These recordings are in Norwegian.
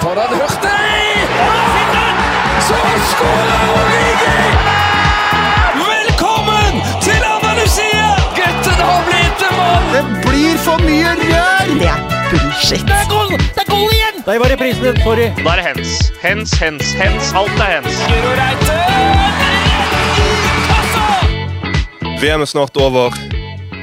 For den Hurtig! Så skårer Origi! Velkommen til Andalusia! Gutten har blitt en mann! Det blir for mye rør! Det er bullshit. Det er goal! Det er goal igjen! Der var reprisen, sorry. Da er det hens. Hens, hens, hens. Alt er hens. Guro Reite! VM er snart over.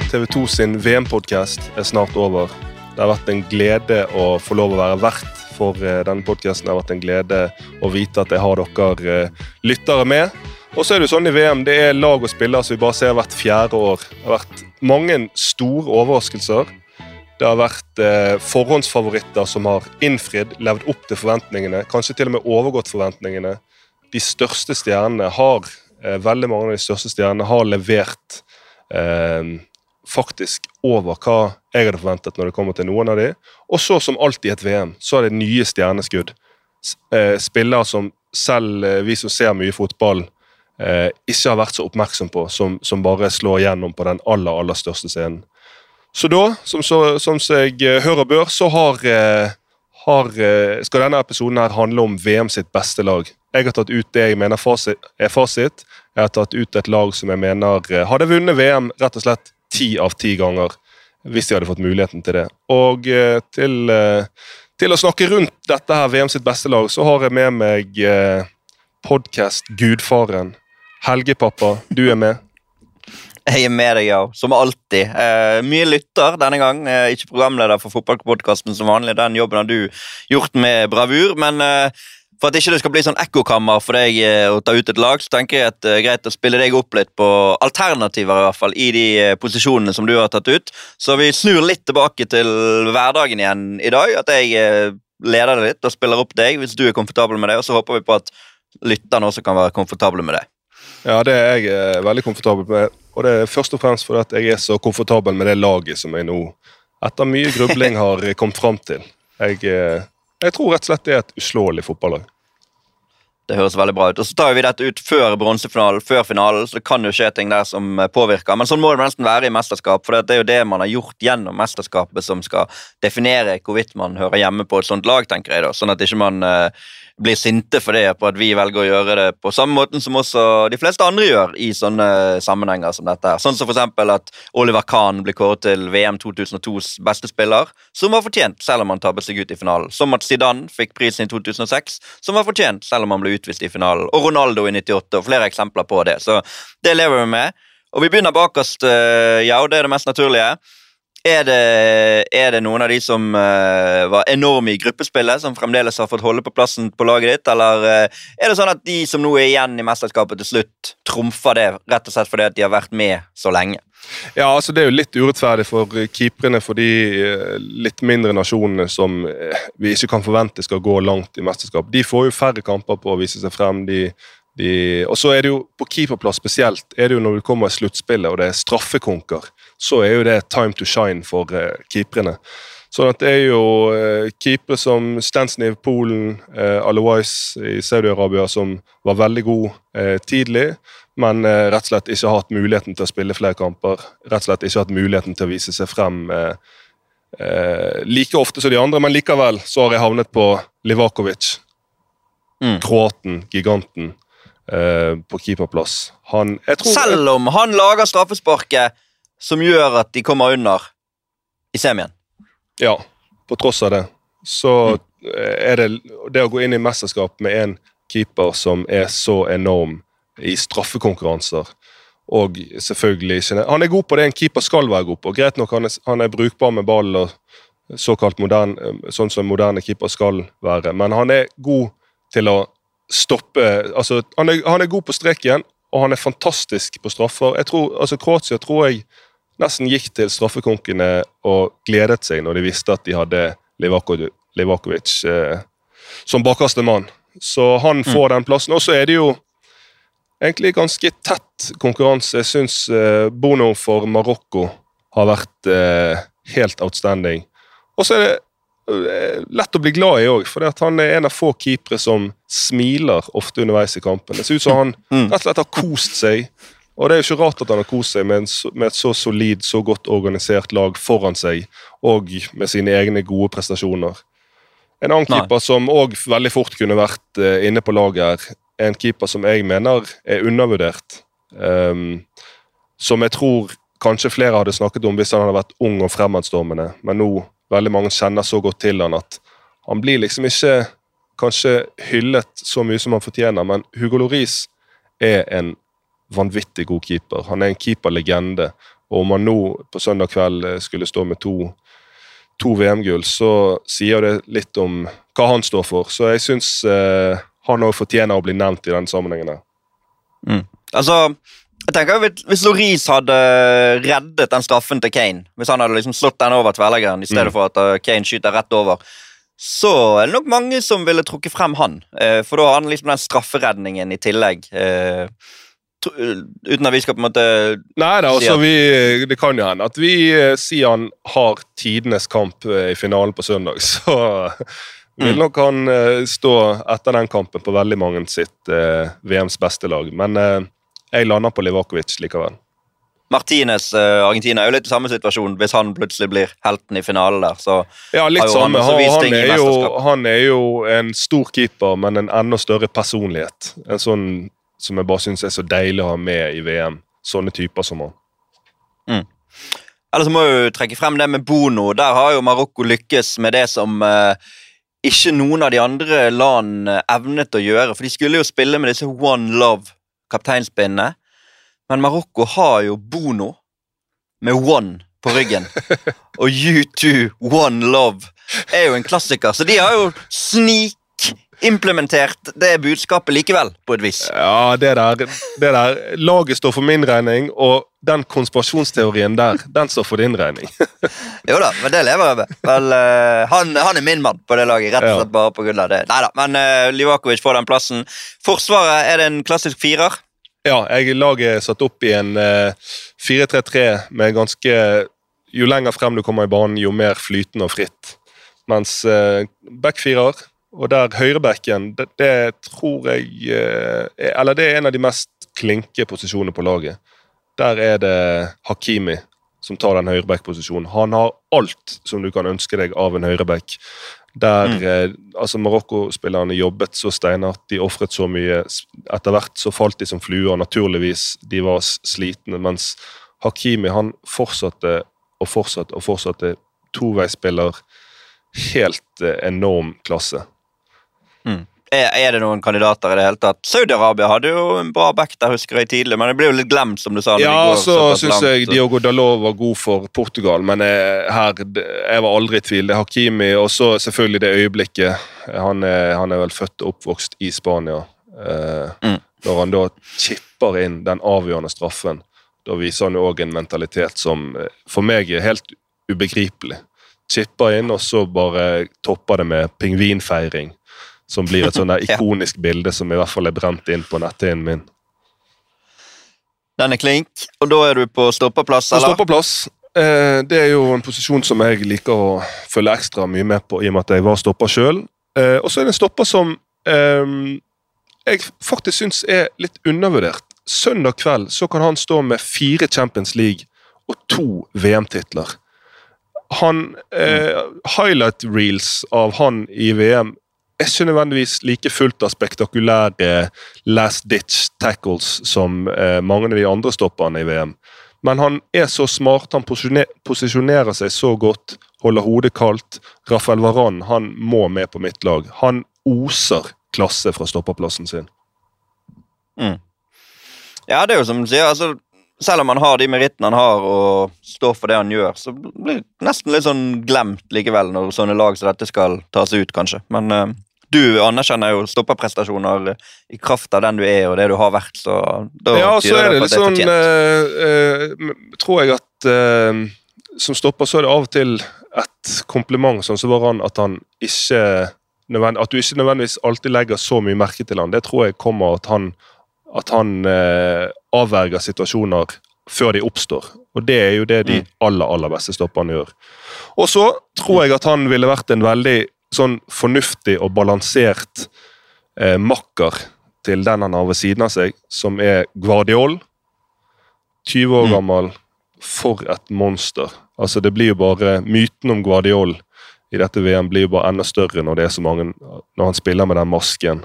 TV2 sin VM-podkast er snart over. Det har vært en glede å få lov å være vert for eh, denne podkasten. Det har vært en glede å vite at jeg har dere eh, lyttere med. Og så er det jo sånn i VM, det er lag og spillere som vi bare ser hvert fjerde år. Det har vært mange store overraskelser. Det har vært eh, forhåndsfavoritter som har innfridd, levd opp til forventningene. Kanskje til og med overgått forventningene. De største stjernene har eh, veldig mange av de største stjernene har levert eh, faktisk over hva jeg hadde forventet når det kommer til noen av de. Og så, som alltid i et VM, så er det nye stjerneskudd. Eh, spillere som selv eh, vi som ser mye fotball, eh, ikke har vært så oppmerksom på, som, som bare slår igjennom på den aller, aller største scenen. Så da, som, så, som jeg hører bør, så har, har, skal denne episoden her handle om VM sitt beste lag. Jeg har tatt ut det jeg mener fasit, er fasit. Jeg har tatt ut et lag som jeg mener hadde vunnet VM rett og slett ti av ti ganger. Hvis de hadde fått muligheten til det. Og eh, til, eh, til å snakke rundt dette her VM sitt beste lag, så har jeg med meg eh, podkast-gudfaren. Helgepappa, du er med. Jeg er med deg, ja. Som alltid. Eh, mye lytter denne gang. Eh, ikke programleder for fotballpodkasten som vanlig. Den jobben har du gjort med bravur. Men eh, for at ikke det skal bli sånn ekkokammer for deg eh, å ta ut et lag, så tenker jeg at det er greit å spille deg opp litt på alternativer i hvert fall, i de eh, posisjonene som du har tatt ut. Så vi snur litt tilbake til hverdagen igjen i dag. At jeg eh, leder det litt og spiller opp deg hvis du er komfortabel med det. Og så håper vi på at lytterne også kan være komfortable med det. Ja, det er jeg eh, veldig komfortabel med. Og det er først og fremst fordi at jeg er så komfortabel med det laget som jeg nå, etter mye grubling, har eh, kommet fram til. Jeg, eh, jeg tror rett og slett det er et uslåelig fotballag. Det høres veldig bra ut. Og så tar vi dette ut før bronsefinalen, før finalen, så det kan jo skje ting der som eh, påvirker. Men sånn må det nesten være i mesterskap, for det er jo det man har gjort gjennom mesterskapet som skal definere hvorvidt man hører hjemme på et sånt lag, tenker jeg da. Sånn at ikke man eh, blir sinte for det, på at vi velger å gjøre det på samme måten som også de fleste andre gjør i sånne sammenhenger som dette. her. Sånn som eksempel at Oliver Kahn blir kåret til VM 2002s beste spiller, som var fortjent selv om han tabbet seg ut i finalen. Som at Zidane fikk prisen i 2006, som var fortjent selv om han ble utvist i finalen. Og Ronaldo i 98, og flere eksempler på det. Så det lever vi med. Og vi begynner bakerst, eh, ja, og det er det mest naturlige. Er det, er det noen av de som uh, var enorme i gruppespillet, som fremdeles har fått holde på plassen på laget ditt, eller uh, er det sånn at de som nå er igjen i mesterskapet til slutt, trumfer det rett og slett fordi at de har vært med så lenge? Ja, altså Det er jo litt urettferdig for keeperne for de eh, litt mindre nasjonene som vi ikke kan forvente skal gå langt i mesterskap. De får jo færre kamper på å vise seg frem. De, de, og så er det jo på keeperplass spesielt, er det jo når du kommer i sluttspillet og det er straffekonker, så er jo det time to shine for eh, keeperne. Sånn at det er jo eh, keepere som Stensny i Polen, eh, Alouais i Saudi-Arabia, som var veldig god eh, tidlig, men eh, rett og slett ikke har hatt muligheten til å spille flere kamper. Rett og slett ikke har hatt muligheten til å vise seg frem eh, eh, like ofte som de andre, men likevel så har jeg havnet på Livakovic. Mm. Kroaten, giganten, eh, på keeperplass. Han Selv om han lager straffesparket som gjør at de kommer under i semien. Ja, på tross av det. Så eh, er det det å gå inn i mesterskap med en keeper som er så enorm i straffekonkurranser, og selvfølgelig ikke Han er god på det en keeper skal være god på. Greit nok, han er, han er brukbar med ball og såkalt modern, sånn som moderne keeper skal være, men han er god til å stoppe altså, han, er, han er god på streken, og han er fantastisk på straffer. Jeg tror, altså Kroatia tror jeg nesten gikk til straffekonkene og gledet seg når de visste at de hadde Livakovic, eh, som bakerste mann. Så han får den plassen. Og så er det jo egentlig ganske tett konkurranse. Jeg syns eh, Bono for Marokko har vært eh, helt outstanding. Og så er det eh, lett å bli glad i òg, for han er en av få keepere som smiler ofte underveis i kampen. Det ser ut som han Mm. rett og slett har kost seg. Og det er jo ikke rart at han har kost seg med, en, med et så solid, så godt organisert lag foran seg, og med sine egne gode prestasjoner. En annen Nei. keeper som òg veldig fort kunne vært eh, inne på laget, her, er en keeper som jeg mener er undervurdert. Um, som jeg tror kanskje flere hadde snakket om hvis han hadde vært ung og fremadstormende, men nå veldig mange kjenner så godt til han at han blir liksom ikke kanskje hyllet så mye som han fortjener, men Hugo Loris er en vanvittig god keeper. Han er en keeperlegende, og om han nå på søndag kveld eh, skulle stå med to to VM-gull, så sier det litt om hva han står for. Så jeg syns eh, han òg fortjener å bli nevnt i den sammenhengen. her. Altså, jeg tenker hvis- Loris hadde reddet den straffen til Kane, hvis han hadde liksom slått den over tverrleggeren i stedet Mm. for at eh, Kane skyter rett over, så er det nok mange som ville trukket frem han. Eh, for da har han liksom den strafferedningen i tillegg. Uten at vi skal på en måte Nei da, altså vi, det kan jo hende at vi eh, sier han har tidenes kamp eh, i finalen på søndag. Så vil Mm. nok han eh, stå etter den kampen på veldig mange sitt eh, VMs beste lag. Men eh, jeg lander på Livakovic likevel. Martinez, Argentina, er jo litt i samme situasjon hvis han plutselig blir helten i finalen der. Så Ja, litt samme. han. Han, han, er jo, han er jo en stor keeper, men en enda større personlighet. En sånn som jeg bare syns er så deilig å ha med i VM. Sånne typer som han. Eller så må jeg jo trekke frem det med Bono. Der har jo Marokko lykkes med det som eh, ikke noen av de andre land evnet å gjøre. For de skulle jo spille med disse One Love-kapteinspinnene. Men Marokko har jo Bono med One på ryggen. Og U2 One Love er jo en klassiker. Så de har jo snikimplementert det budskapet likevel, på et vis. Ja, det der, det der Laget står for min regning, og den konspirasjonsteorien der, den står for din regning. Jo da, men det lever jeg med. Vel, eh, han, han er min mann på det laget, rett og slett bare på grunn av det. Neida, men uh, Livakovic får den plassen. Forsvaret, er det en klassisk firer? Ja, jeg laget satt opp i en uh, 4-3-3 med ganske Jo lenger frem du kommer i banen, jo mer flytende og fritt. Mens uh, backfirer, og der høyrebacken, det, det tror jeg eh, er, Eller det er en av de mest klinke posisjonene på laget. Der er det Hakimi som tar den høyreback-posisjonen. Han har alt som du kan ønske deg av en høyreback. Der Mm. eh, altså Marokko-spillerne jobbet så steinhardt, de ofret så mye. Etter hvert så falt de som fluer, naturligvis. De var slitne. Mens Hakimi han fortsatte og fortsatte og fortsatte. Toveispiller. Helt eh, enorm klasse. Er, er det noen kandidater i det hele tatt? Saudi-Arabia hadde jo en bra back der, husker jeg tidlig, men det ble jo litt glemt, som du sa. Ja, går så så syns jeg Diogo Dalot var god for Portugal, men jeg, her, jeg var aldri i tvil. Det er Hakimi, og så selvfølgelig det øyeblikket. Han er, han er vel født og oppvokst i Spania. Eh, Mm. Når han da chipper inn den avgjørende straffen, da viser han jo òg en mentalitet som eh, for meg er helt ubegripelig. Chipper inn, og så bare topper det med pingvinfeiring. Som blir et sånn der ikonisk bilde som i hvert fall er brent inn på netthinnen min. Den er klink, og da er du på stoppeplass, eller? eller? stoppeplass. Eh, det er jo en posisjon som jeg liker å følge ekstra mye med på, i og med at jeg var stopper sjøl. Eh, og så er det en stopper som eh, jeg faktisk syns er litt undervurdert. Søndag kveld så kan han stå med fire Champions League og to VM-titler. Han eh, Highlight reels av han i VM er ikke nødvendigvis like fullt av spektakulære last ditch tackles som eh, mange av de andre stopperne i VM. Men han er så smart, han posisjonerer seg så godt, holder hodet kaldt. Rafael Varan han må med på mitt lag. Han oser klasse fra stopperplassen sin. Ja, det er jo som du sier, altså, selv om han har de merittene han har og står for det han gjør, så blir det nesten litt sånn glemt likevel når sånne lag som dette skal tas ut, kanskje. Men uh, du anerkjenner jo stopperprestasjoner i kraft av den du er og det du har vært, så da Ja, så er det litt sånn uh, eh, Tror jeg at som stopper så er det av og til et kompliment, sånn som Varan, at han ikke At du ikke nødvendigvis alltid legger så mye merke til han. Det tror jeg kommer at han at han eh, avverger situasjoner før de oppstår. Og det er jo det de Mm. aller aller beste stopperne gjør. Og så tror jeg at han ville vært en veldig sånn fornuftig og balansert eh, makker til den han har ved siden av seg, som er Guardiol. 20 år Mm. gammel. For et monster. Altså, det blir jo bare Myten om Guardiol i dette VM blir jo bare enda større når det er så mange Når han spiller med den masken.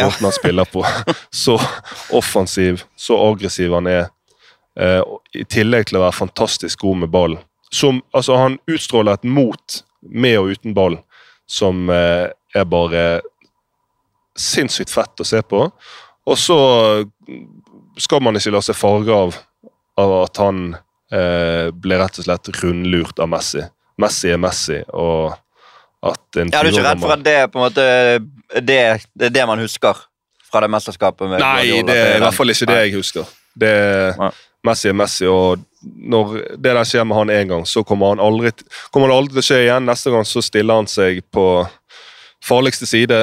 Måten han spiller på. Så offensiv, så aggressiv han er. Eh, I tillegg til å være fantastisk god med ball. Som, altså, han utstråler et mot med og uten ball som eh, er bare sinnssykt fett å se på. Og så skal man ikke la seg farge av, av at han eh, ble rett og slett rundlurt av Messi. Messi er Messi, og at en Ja, er du ikke redd for at det er på en måte det, det er det man husker fra det mesterskapet? med Nei, Guardiola? det er i hvert fall ikke det jeg husker. Det er Messi er Messi, og når det der skjer med han én gang, så kommer han aldri, kommer det aldri til å skje igjen. Neste gang så stiller han seg på farligste side.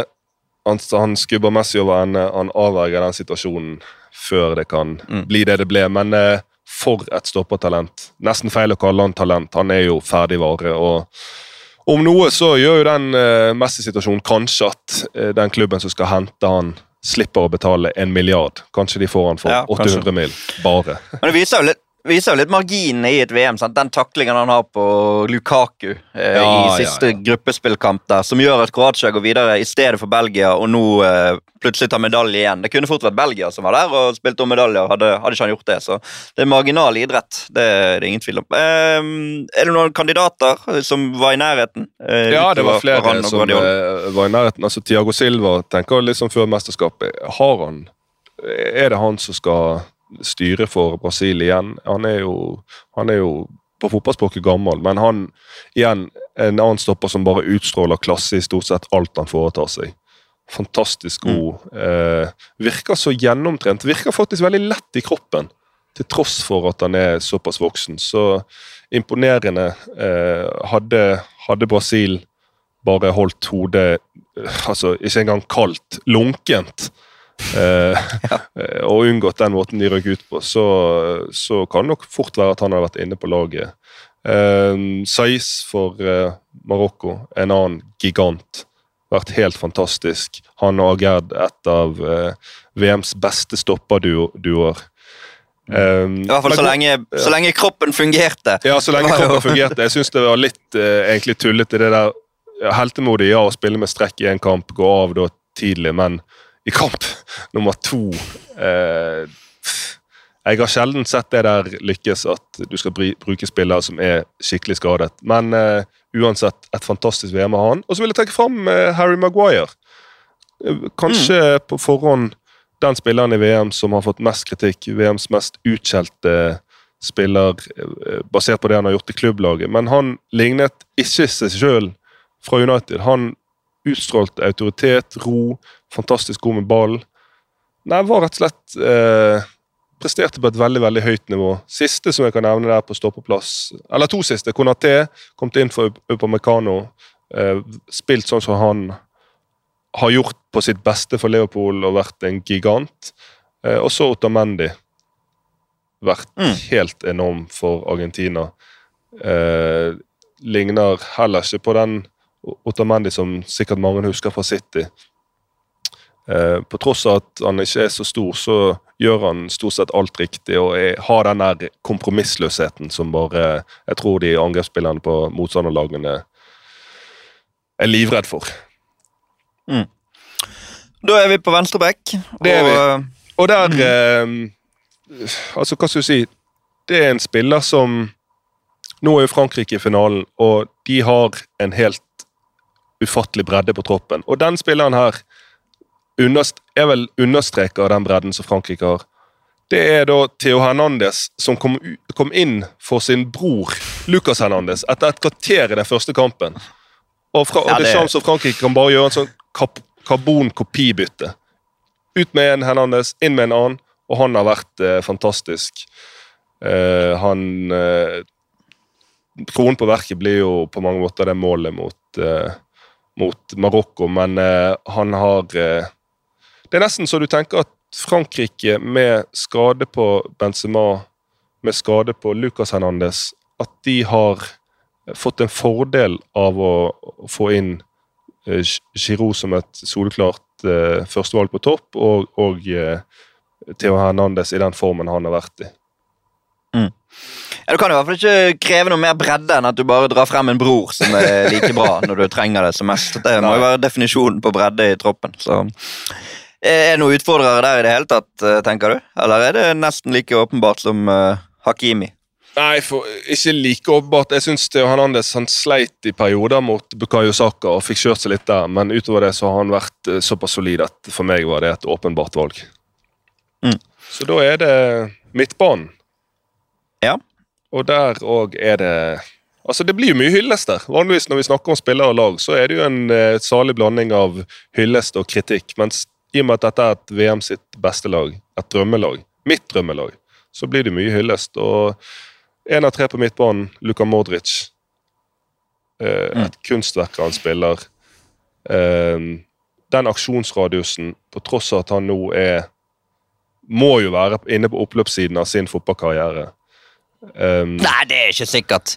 Han, han skubber Messi over ende. Han avverger den situasjonen før det kan Mm. bli det det ble. Men eh, for et stoppertalent. Nesten feil å kalle han talent. Han er jo ferdigvare. og om noe så gjør jo den eh, Messi-situasjonen kanskje at eh, den klubben som skal hente han, slipper å betale en milliard. Kanskje de får han for Ja, kanskje. 800 mil, bare. Men det viser jo litt viser jo litt marginene i et VM. Sant? Den taklingen han har på Lukaku eh, Ja, i siste ja. gruppespillkamp der, som gjør at Kroatia går videre i stedet for Belgia, og nå eh, plutselig tar medalje igjen. Det kunne fort vært Belgia som var der og spilte om medaljer, hadde, hadde ikke han gjort det. Så det er marginal idrett. Det er det ingen tvil om. Eh, er det noen kandidater som var i nærheten? eh, Ja, det var flere var som eh, var i nærheten. Altså, Tiago Silva tenker liksom før mesterskapet. Har han Er det han som skal styre for Brasil igjen? Han er jo, han er jo på fotballspråket gammel, men han igjen en annen stopper som bare utstråler klasse i stort sett alt han foretar seg. Fantastisk god. Eh, virker så gjennomtrent. Virker faktisk veldig lett i kroppen, til tross for at han er såpass voksen. Så imponerende. Eh, hadde, hadde Brasil bare holdt hodet eh, altså ikke engang kaldt, lunkent, eh, eh, og unngått den måten de røk ut på, så, så kan det nok fort være at han har vært inne på laget. Eh, Saiz for eh, Marokko, en annen gigant. Vært helt fantastisk. Han og Agerd, et av eh, VMs beste stopperduoer. Um, I hvert fall så lenge, så lenge kroppen fungerte. ja, så lenge kroppen fungerte. Jeg syns det var litt egentlig tullete, det der ja, heltemodig. Ja, å spille med strekk i en kamp, gå av da tidlig, men i kamp nummer to eh, Jeg har sjelden sett det der lykkes, at du skal bruke spillere som er skikkelig skadet. Men eh, uansett, et fantastisk VM av han. Og så vil jeg trekke fram eh, Harry Maguire. Kanskje Kanskje på forhånd den spilleren i VM som har fått mest kritikk. VMs mest utskjelte spiller eh, basert på det han har gjort i klubblaget. Men han lignet ikke seg sjøl fra United. Han utstrålte autoritet, ro, fantastisk god med ball. Nei, var rett og slett eh, Presterte på et veldig veldig høyt nivå. Siste som jeg kan nevne der på stoppeplass, eller to siste. Konaté kom inn for Upamecano. Eh, spilt sånn som han har gjort på sitt beste for Leopold og vært en gigant. Eh, og så Otamendi. Vært Mm. helt enorm for Argentina. Eh, ligner heller ikke på den Otamendi som sikkert mange husker fra City. Eh, på tross av at han ikke er så stor, så gjør han stort sett alt riktig og er, har den der kompromissløsheten som bare jeg tror de angrepsspillerne på motstanderlagene er livredd for. Da er vi på venstre bekk. Det er vi. og, der eh, Altså, hva skal du si? Det er en spiller som Nå er jo Frankrike i finalen, og de har en helt ufattelig bredde på troppen. Og den spilleren her underst er vel understreker den bredden som Frankrike har. Det er da Theo Hernandez som kom, kom inn for sin bror Lucas Hernandez etter et kvarter i den første kampen. Og, fra, og Ja, det det- er Frankrike kan bare gjøre en sånn kap, karbonkopibytte. Ut med en Hernandez, inn med en annen, og han har vært eh, fantastisk. Eh, han eh, Kronen på verket blir jo på mange måter det målet mot, eh, mot Marokko, men eh, han har eh, Det er nesten så du tenker at Frankrike, med skade på Benzema, med skade på Lucas Hernandez, at de har fått en fordel av å, få inn eh, Giroud som et soleklart eh, førstevalg på topp, og, og eh, Theo Hernandez i den formen han har vært i. Ja, Du kan i hvert fall ikke kreve noe mer bredde enn at du bare drar frem en bror som er like bra når du trenger det som mest. Det må jo være definisjonen på bredde i troppen. Så Er det noen utfordrere der i det hele tatt, eh, tenker du? Eller er det nesten like åpenbart som uh, Hakimi? Nei, for, ikke like åpenbart. Jeg syns Hernandez han sleit i perioder mot Bukayo Saka og fikk kjørt seg litt der, men utover det så har han vært eh, såpass solid at for meg var det et åpenbart valg. Mm. Så da er det midtbanen. Ja. Og der òg er det Altså, Det blir jo mye hyllest der. Vanligvis når vi snakker om spillere og lag, så er det jo en eh, salig blanding av hyllest og kritikk. Mens i og med at dette er et VM sitt beste lag, et drømmelag, mitt drømmelag, så blir det mye hyllest. Og én av tre på midtbanen, Luka Modric. Eh, Mm. et kunstverk han spiller. Eh, den aksjonsradiusen, på tross av at han nå er Må jo være inne på oppløpssiden av sin fotballkarriere. Um, Nei, det er ikke sikkert.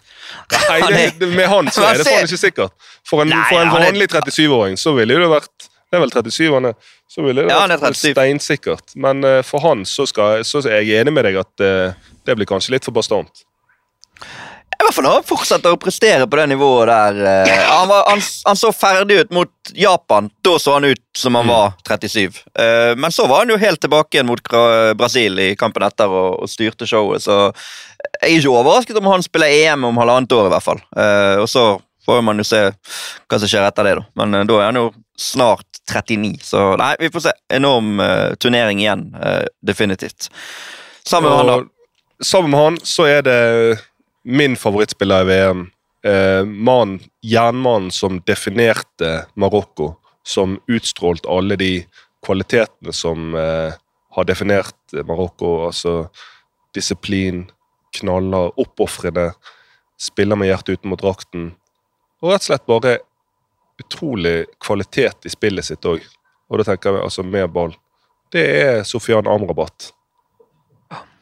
Nei, det, med han så er det faen ikke sikkert. For en, Nei, for en vanlig 37-åring så ville det vært Det er vel 37 han er. Så ville det Ja, vært 37. steinsikkert. Men uh, for han så, skal, så er jeg enig med deg at uh, det blir kanskje litt for bastant. I hvert fall når han fortsetter å prestere på det nivået der. Uh, han, var, han, han så ferdig ut mot Japan. Da så han ut som han var 37. Uh, men så var han jo helt tilbake igjen mot Brasil i kampen etter og, og styrte showet. Så jeg er ikke overrasket om han spiller EM om halvannet år, i hvert fall. Uh, og så får man jo se hva som skjer etter det, da. Men eh, da er han jo snart 39, så nei, vi får se. Enorm uh, turnering igjen, uh, definitivt. Sammen med han, da. Sammen med han så er det min favorittspiller i VM. Man, mann, jernmannen som definerte Marokko. Som utstrålte alle de kvalitetene som har definert Marokko. Altså disiplin, knaller, oppofrende. Spiller med hjertet utenfor drakten. Og rett og slett bare utrolig kvalitet i spillet sitt òg. Og da tenker jeg altså med ball. Det er Sofian Amrabat.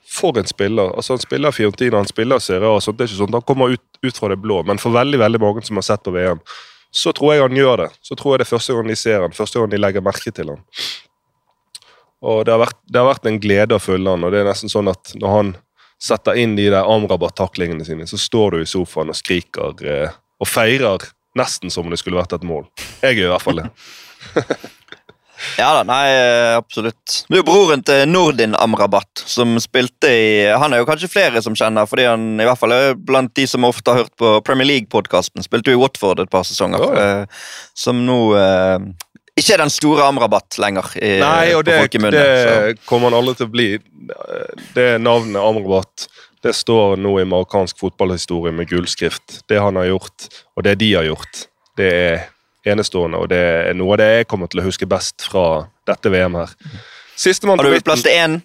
For en spiller. altså Han spiller Fiorentina, han spiller Serie A. det er ikke sånn, Han kommer ut, ut fra det blå, men for veldig veldig mange som har sett på VM, så tror jeg han gjør det. Så tror jeg det er første gang de ser han, første gang de legger merke til han. Og Det har vært, det har vært en glede å følge han, og det er nesten sånn at når han setter inn de der Amrabat-taklingene sine, så står du i sofaen og skriker eh, og feirer nesten som om det skulle vært et mål. Jeg gjør i hvert fall det. Ja da, nei, absolutt. Det er jo broren til Nordin Amrabat, som spilte i Han er jo kanskje flere som kjenner, fordi han i hvert fall er blant de som ofte har hørt på Premier League-podkasten. Spilte jo i Watford et par sesonger. Ja, ja. eh, Som nå eh, ikke er den store Amrabat lenger. I, Nei, og det, det kommer han aldri til å bli. Det navnet Amrabat det står nå i marokkansk fotballhistorie med gullskrift. Det han har gjort, og det de har gjort, det er enestående. Og det er noe av det jeg kommer til å huske best fra dette VM her. Sistemann Har du plass til én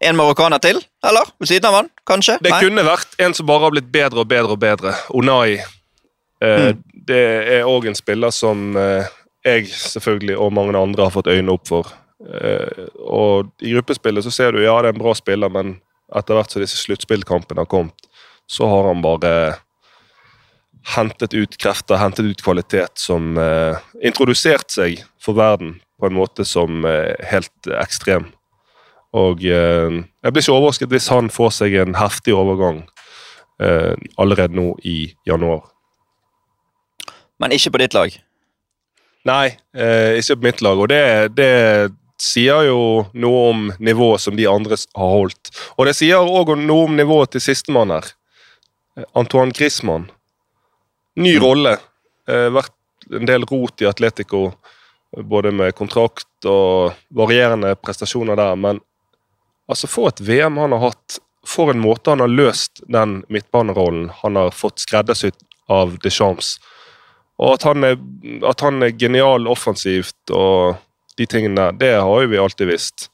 en marokkaner til, eller? Ved siden av han, kanskje? Det Nei? kunne vært en som bare har blitt bedre og bedre og bedre. Onai. Eh, Mm. Det er òg en spiller som eh, jeg selvfølgelig og mange andre har fått øynene opp for. Eh, og I gruppespillet så ser du ja, det er en bra spiller, men etter hvert som disse sluttspillkampene har kommet, så har han bare hentet ut krefter, hentet ut kvalitet som eh, Introdusert seg for verden på en måte som er helt ekstrem. Og eh, jeg blir ikke overrasket hvis han får seg en heftig overgang eh, allerede nå i januar. Men ikke på ditt lag. Nei, eh, ikke på mitt lag. Og det, det sier jo noe om nivået som de andre har holdt. Og det sier òg noe om nivået til sistemann her. Eh, Antoine Griezmann. Ny rolle. Eh, vært en del rot i Atletico, både med kontrakt og varierende prestasjoner der. Men altså, for et VM han har hatt. For en måte han har løst den midtbanerollen han har fått skreddersydd av Deschamps. Og at han, er, at han er genial offensivt og de tingene det har jo vi alltid visst.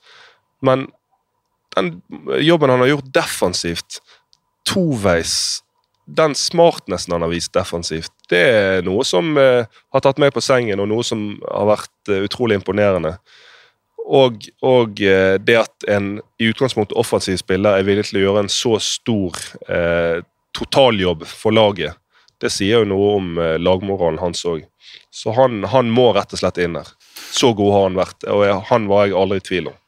Men den jobben han har gjort defensivt, toveis, den smartnessen han har vist defensivt, det er noe som eh, har tatt meg på sengen, og noe som har vært eh, utrolig imponerende. Og, og eh, det at en i utgangspunktet offensiv spiller er villig til å gjøre en så stor eh, totaljobb for laget, det sier jo noe om eh, lagmoralen hans òg. Så han, han må rett og slett inn der. Så god har han vært, og jeg, han var jeg aldri i tvil om.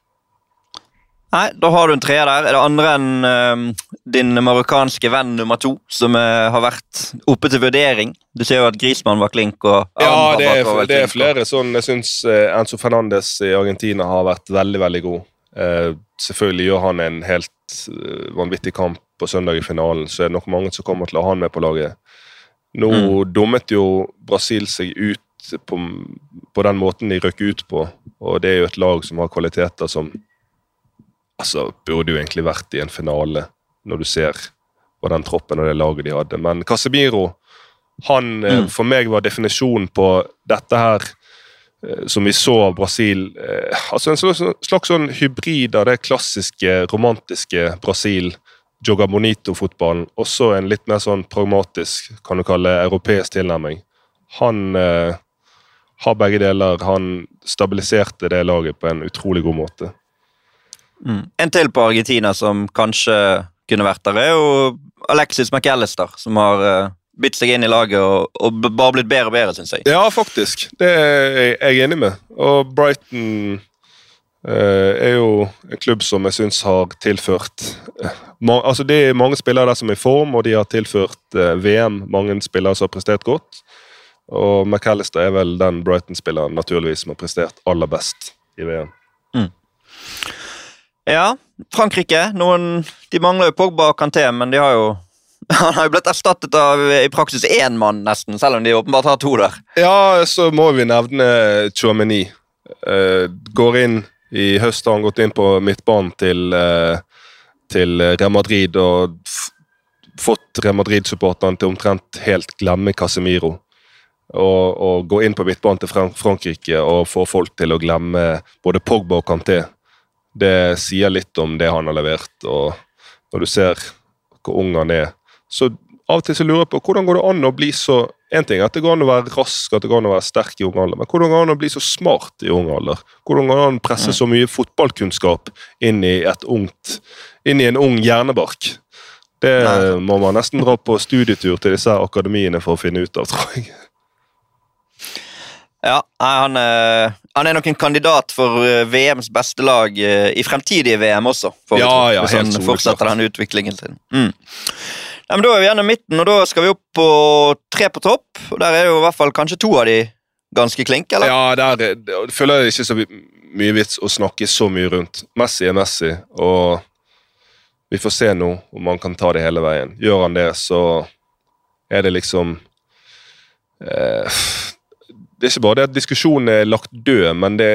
Nei, da har du en treer der. Er det andre enn uh, din marokkanske venn nummer to, som uh, har vært oppe til vurdering. Du ser jo at Grismann var klink. og Ja, det er, det er og- flere sånn Jeg syns Enzo Fernandes i Argentina har vært veldig, veldig god. Eh, selvfølgelig gjør han en helt vanvittig kamp på søndag i finalen, så er det nok mange som kommer til å ha han med på laget. Nå Mm. dummet jo Brasil seg ut på, på den måten de røkker ut på, og det er jo et lag som har kvaliteter som altså, burde jo egentlig vært i en finale, når du ser på den troppen og det laget de hadde. Men Casemiro, han eh, Mm. for meg var definisjonen på dette her eh, som vi så av Brasil. eh, altså En slags, slags sånn hybrid av det klassiske, romantiske Brasil, Joga Bonito-fotballen, også en litt mer sånn pragmatisk, kan du kalle europeisk tilnærming. Han eh, har begge deler. Han stabiliserte det laget på en utrolig god måte. Mm. En til på Argentina som kanskje kunne vært der, er jo Alexis McAllister, som har uh, bitt seg inn i laget og, og bare blitt bedre og bedre, syns jeg. Ja, faktisk. Det er jeg enig med. Og Brighton eh, er jo en klubb som jeg syns har tilført eh, Altså Det er mange spillere der som er i form, og de har tilført VM mange spillere som har prestert godt. Og McAllister er vel den Brighton-spilleren naturligvis som har prestert aller best i VM. Ja, Frankrike. Noen, de mangler jo Pogba og Kanté, men de har jo han har jo blitt erstattet av i praksis én mann, nesten, selv om de åpenbart har to der. Ja, så må vi nevne Chouameni. Uh, går inn I høst har han gått inn på midtbanen til, uh, til Real Madrid og fått Real Madrid-supporterne til omtrent helt glemme Casemiro. Og, og gå inn på midtbanen til Fran Frankrike og få folk til å glemme både Pogba og Kanté. Det sier litt om det han har levert, og når du ser hvor ung han er så av og til så lurer jeg på hvordan går det an å bli så En ting er at det går an å være rask at det går an å være sterk i ung alder, men hvordan går det an å bli så smart i ung alder? Hvordan går det an å presse så mye fotballkunnskap inn i, et ungt, inn i en ung hjernebark? Det må man nesten dra på studietur til disse akademiene for å finne ut av, tror jeg. Ja, han, eh, han er nok en kandidat for eh, VMs beste lag eh, i fremtidige VM også. For Ja, ja, hvis han fortsetter den utviklingen sin. Mm. Ja, men Da er vi gjennom midten, og da skal vi opp på tre på topp. og Der er jo i hvert fall kanskje to av de ganske klink, eller? Ja, der er- jeg føler jeg ikke så mye vits å snakke så mye rundt. Messi er Messi, og vi får se nå om han kan ta det hele veien. Gjør han det, så er det liksom eh, Det er ikke bare det at diskusjonen er lagt død, men det,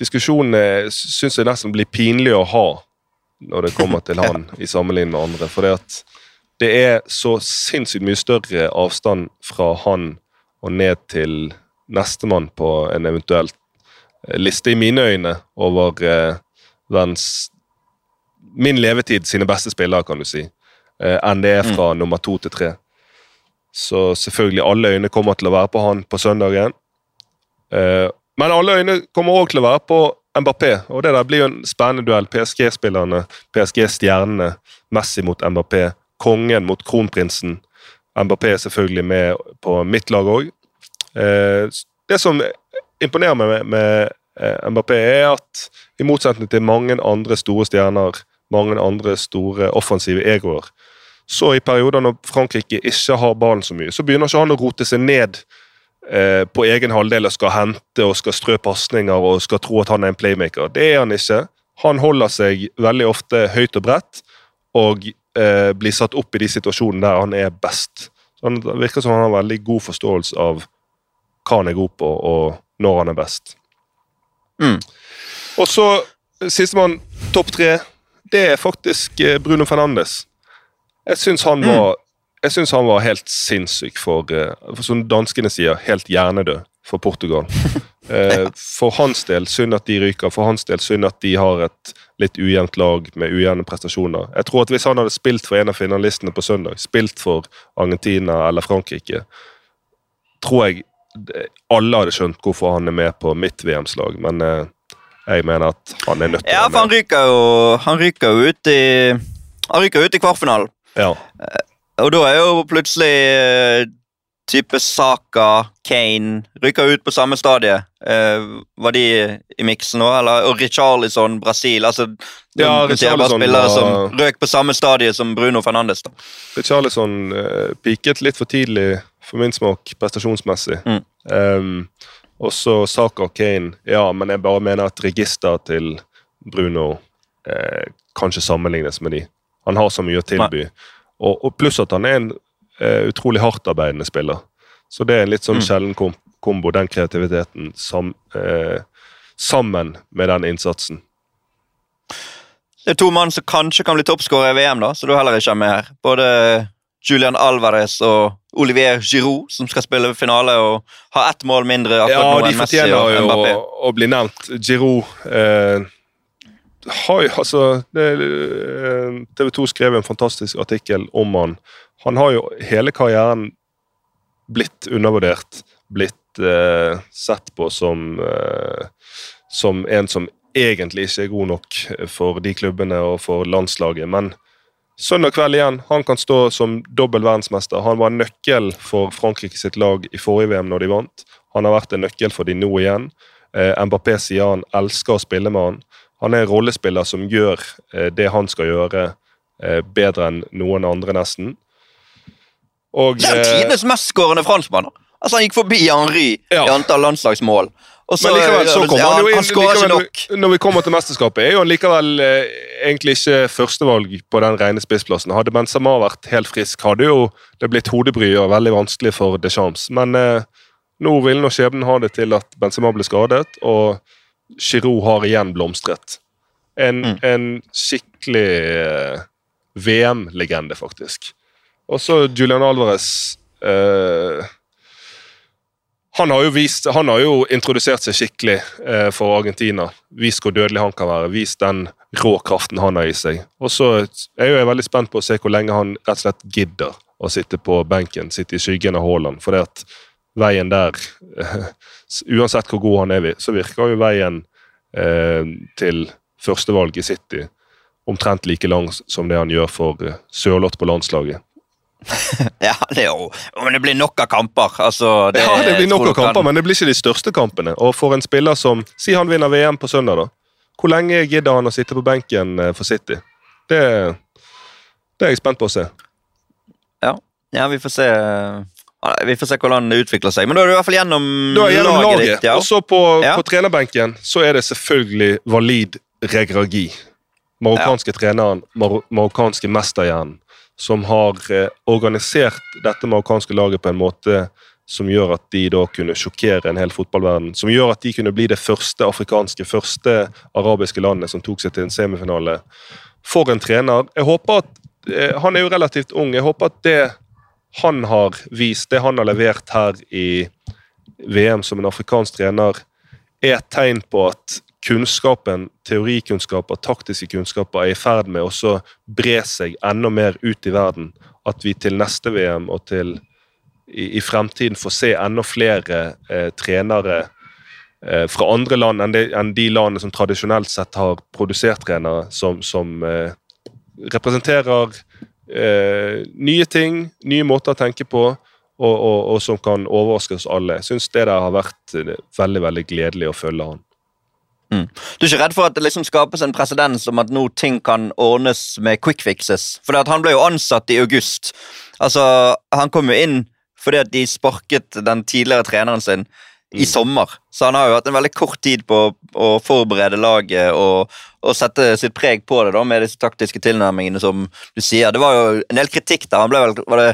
Diskusjonen syns jeg nesten blir pinlig å ha når det kommer til han i sammenligning med andre. For det at det er så sinnssykt mye større avstand fra han og ned til nestemann på en eventuell liste, i mine øyne, over eh, verdens Min levetid sine beste spillere, kan du si, eh, enn det er fra nummer to til tre. Så selvfølgelig, alle øyne kommer til å være på han på søndagen. Eh, men alle øyne kommer òg til å være på Mbappé, og det der blir jo en spennende duell. PSG-spillerne, PSG-stjernene, Messi mot Mbappé, kongen mot kronprinsen. Mbappé er selvfølgelig med på mitt lag òg. Eh, det som imponerer meg med, eh, Mbappé, er at i motsetning til mange andre store stjerner, mange andre store offensive egoer, så i perioder når Frankrike ikke har ballen så mye, så begynner ikke han å rote seg ned eh, på egen halvdel og skal hente og skal strø pasninger og skal tro at han er en playmaker. Det er han ikke. Han holder seg veldig ofte høyt og bredt og eh, blir satt opp i de situasjonene der han er best. Så han det virker som han har veldig god forståelse av hva han er god på, og når han er best. Mm. Og så sistemann, topp tre, det er faktisk eh, Bruno Fernandes. Jeg syns han synes han var helt sinnssyk for, eh, for som danskene sier, helt hjernedød for Portugal. ja. For hans del synd at de ryker, for hans del synd at de har et litt ujevnt lag med ujevne prestasjoner. Jeg tror at Hvis han hadde spilt for en av finalistene på søndag, spilt for Argentina eller Frankrike, tror jeg alle hadde skjønt hvorfor han er med på mitt VM-slag, men eh, jeg mener at han er nødt til Ja, å for han med. ryker jo Han ryker jo ut i Han ryker ut i kvartfinalen. Ja. Og da er jo plutselig eh, type Saka, Kane ryker ut på samme stadie. Uh, var de i miksen nå, eller? Og Richarlison, Brasil. altså Ja, Richarlison spillere var- som røk på samme stadie som Bruno Fernandes. da. Richarlison uh, piket litt for tidlig, for min smak, prestasjonsmessig. Mm. Um, også Saka og Kane. Ja, men jeg bare mener at registeret til Bruno eh, kanskje sammenlignes med de. Han har så mye å tilby. Og, og pluss at han er en eh, utrolig hardtarbeidende spiller. Så det er en litt sånn Mm. sjelden kom kombo, den kreativiteten, sam, eh, sammen med den innsatsen. Det er to mann som kanskje kan bli toppskårere i VM, da, så du heller ikke er med her. Både Julian Alvarez og Olivier Giroud, som skal spille finale og ha ett mål mindre akkurat Ja, nå enn Messi og fortjener Ja, jo å, jo å bli nevnt. Giroud eh, har altså eh, TV 2 skrev en fantastisk artikkel om han. Han har jo hele karrieren blitt undervurdert. Blitt eh, sett på som, eh, som en som egentlig ikke er god nok for de klubbene og for landslaget. Men søndag kveld igjen, han kan stå som dobbel verdensmester. Han var nøkkel for Frankrike sitt lag i forrige VM når de vant. Han har vært en nøkkel for de nå igjen. Eh, Mbappé sier han elsker å spille med han. Han er en rollespiller som gjør eh, det han skal gjøre, eh, bedre enn noen andre, nesten. Og Det er tidenes mestskårende franskmann. Altså, Han gikk forbi Henry Ja. i antall landslagsmål. Så, Men likevel så kommer han jo inn likevel. Når vi kommer til mesterskapet, er jo han likevel eh, egentlig ikke førstevalg på den rene spissplassen. Hadde Benzema vært helt frisk, hadde jo det blitt hodebry og veldig vanskelig for Deschamps. Men eh, nå vil nå skjebnen ha det til at Benzema ble skadet, og Giroud har igjen blomstret. En, Mm. en skikkelig eh, VM-legende, faktisk. Og så Julian Alvarez. Eh, han har vist, han har jo introdusert seg skikkelig eh, for Argentina. Vist hvor dødelig han kan være. Vist den rå kraften han har i seg. Og så er jeg veldig spent på å se hvor lenge han rett og slett gidder å sitte på benken, sitte i skyggen av Haaland. For det at veien der eh, Uansett hvor god han er, så virker jo veien eh, til førstevalg i City omtrent like lang som det han gjør for eh, Sørloth på landslaget. Ja, det er jo Men det blir nok av kamper. Altså, det, ja, det blir nok av kamper, kan- men det blir ikke de største kampene. Og for en spiller som Si han vinner VM på søndag, da. Hvor lenge gidder han å sitte på benken eh, for City? Det, det er jeg spent på å se. Ja, vi får se Ja, Vi får se hvordan det utvikler seg. Men da er du i hvert fall gjennom, gjennom laget, laget. ditt. Ja. Og så på, Ja. på trenerbenken så er det selvfølgelig Walid Regragi. Marokkanske treneren, mar marokkanske mesterhjernen, som har eh, organisert dette marokkanske laget på en måte som gjør at de da kunne sjokkere en hel fotballverden. Som gjør at de kunne bli det første afrikanske, første arabiske landet som tok seg til en semifinale. For en trener. Jeg håper at eh, Han er jo relativt ung. Jeg håper at det han har vist, det han har levert her i VM som en afrikansk trener, er et tegn på at kunnskapen, teorikunnskaper, taktiske kunnskaper er i ferd med å bre seg enda mer ut i verden. At vi til neste VM og til i, i fremtiden får se enda flere eh, trenere eh, fra andre land enn de, enn de landene som tradisjonelt sett har produsert trenere, som, som eh, representerer eh, nye ting, nye måter å tenke på, og, og, og som kan overraske oss alle. Jeg syns det der har vært eh, veldig veldig gledelig å følge han. Du er ikke redd for at det liksom skapes en presedens om at nå ting kan ordnes med quick fixes? For han ble jo ansatt i august. Altså, Han kom jo inn fordi at de sparket den tidligere treneren sin i sommer. Så han har jo hatt en veldig kort tid på å forberede laget og, og sette sitt preg på det da, med disse taktiske tilnærmingene som du sier. Det var jo en del kritikk der. Han ble vel, Var det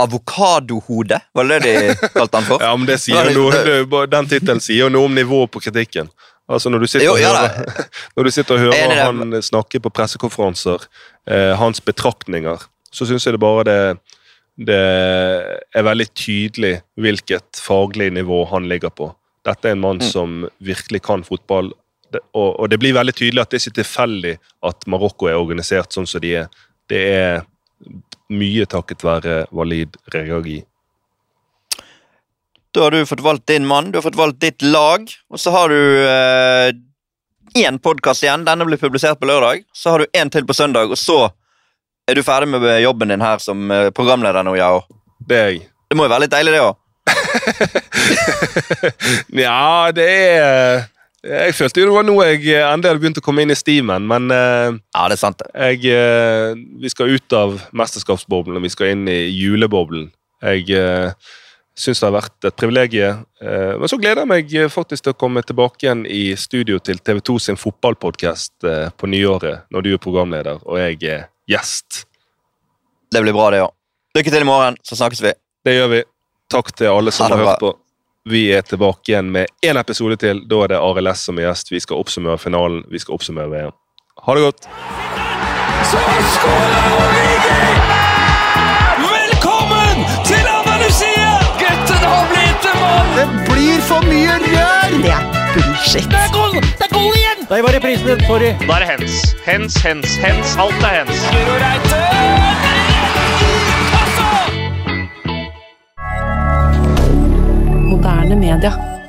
avokadohode? Var det det de kalte han for? Ja, men det sier jo noe, Den tittelen sier jo noe om nivået på kritikken. Altså Når du sitter Jo, ja og, hører, når du sitter og er hører han snakke på pressekonferanser, eh, hans betraktninger, så syns jeg det bare det, det er veldig tydelig hvilket faglig nivå han ligger på. Dette er en mann Mm. som virkelig kan fotball. Og, det blir veldig tydelig at det ikke er tilfeldig at Marokko er organisert sånn som de er. Det er mye takket være Walid Regagi. Da har du fått valgt din mann, du har fått valgt ditt lag, og så har du én eh, podkast igjen. Denne blir publisert på lørdag. Så har du én til på søndag, og så er du ferdig med jobben din her som eh, programleder nå, Yao. Det er jeg. Det må jo være litt deilig, det òg. Ja, det er Jeg følte jo det var nå jeg endelig hadde begynt å komme inn i stimen, men eh, Ja, det er sant. jeg, eh, vi skal ut av mesterskapsboblen og vi skal inn i juleboblen. Jeg syns det har vært et privilegium. eh, men så gleder jeg meg eh, faktisk til å komme tilbake igjen i studio til TV2 sin fotballpodkast på nyåret, når du er programleder og jeg er gjest. Det blir bra, det òg. Lykke til i morgen, så snakkes vi. Det gjør vi. Takk til alle som har hørt på. Vi er tilbake igjen med én episode til. Da er det Arild S som er gjest. Vi skal oppsummere finalen. Vi skal oppsummere VM. Ha det godt. Så skårer Origi! Velkommen til Andalusia! Gutten har blitt en mann! Det blir for mye rør! Det er bullshit. Det er gold, Det er gold igjen! Der var reprisen. Sorry. Da er det hens. Hens, hens, hens. Alt er hens. Moderne media.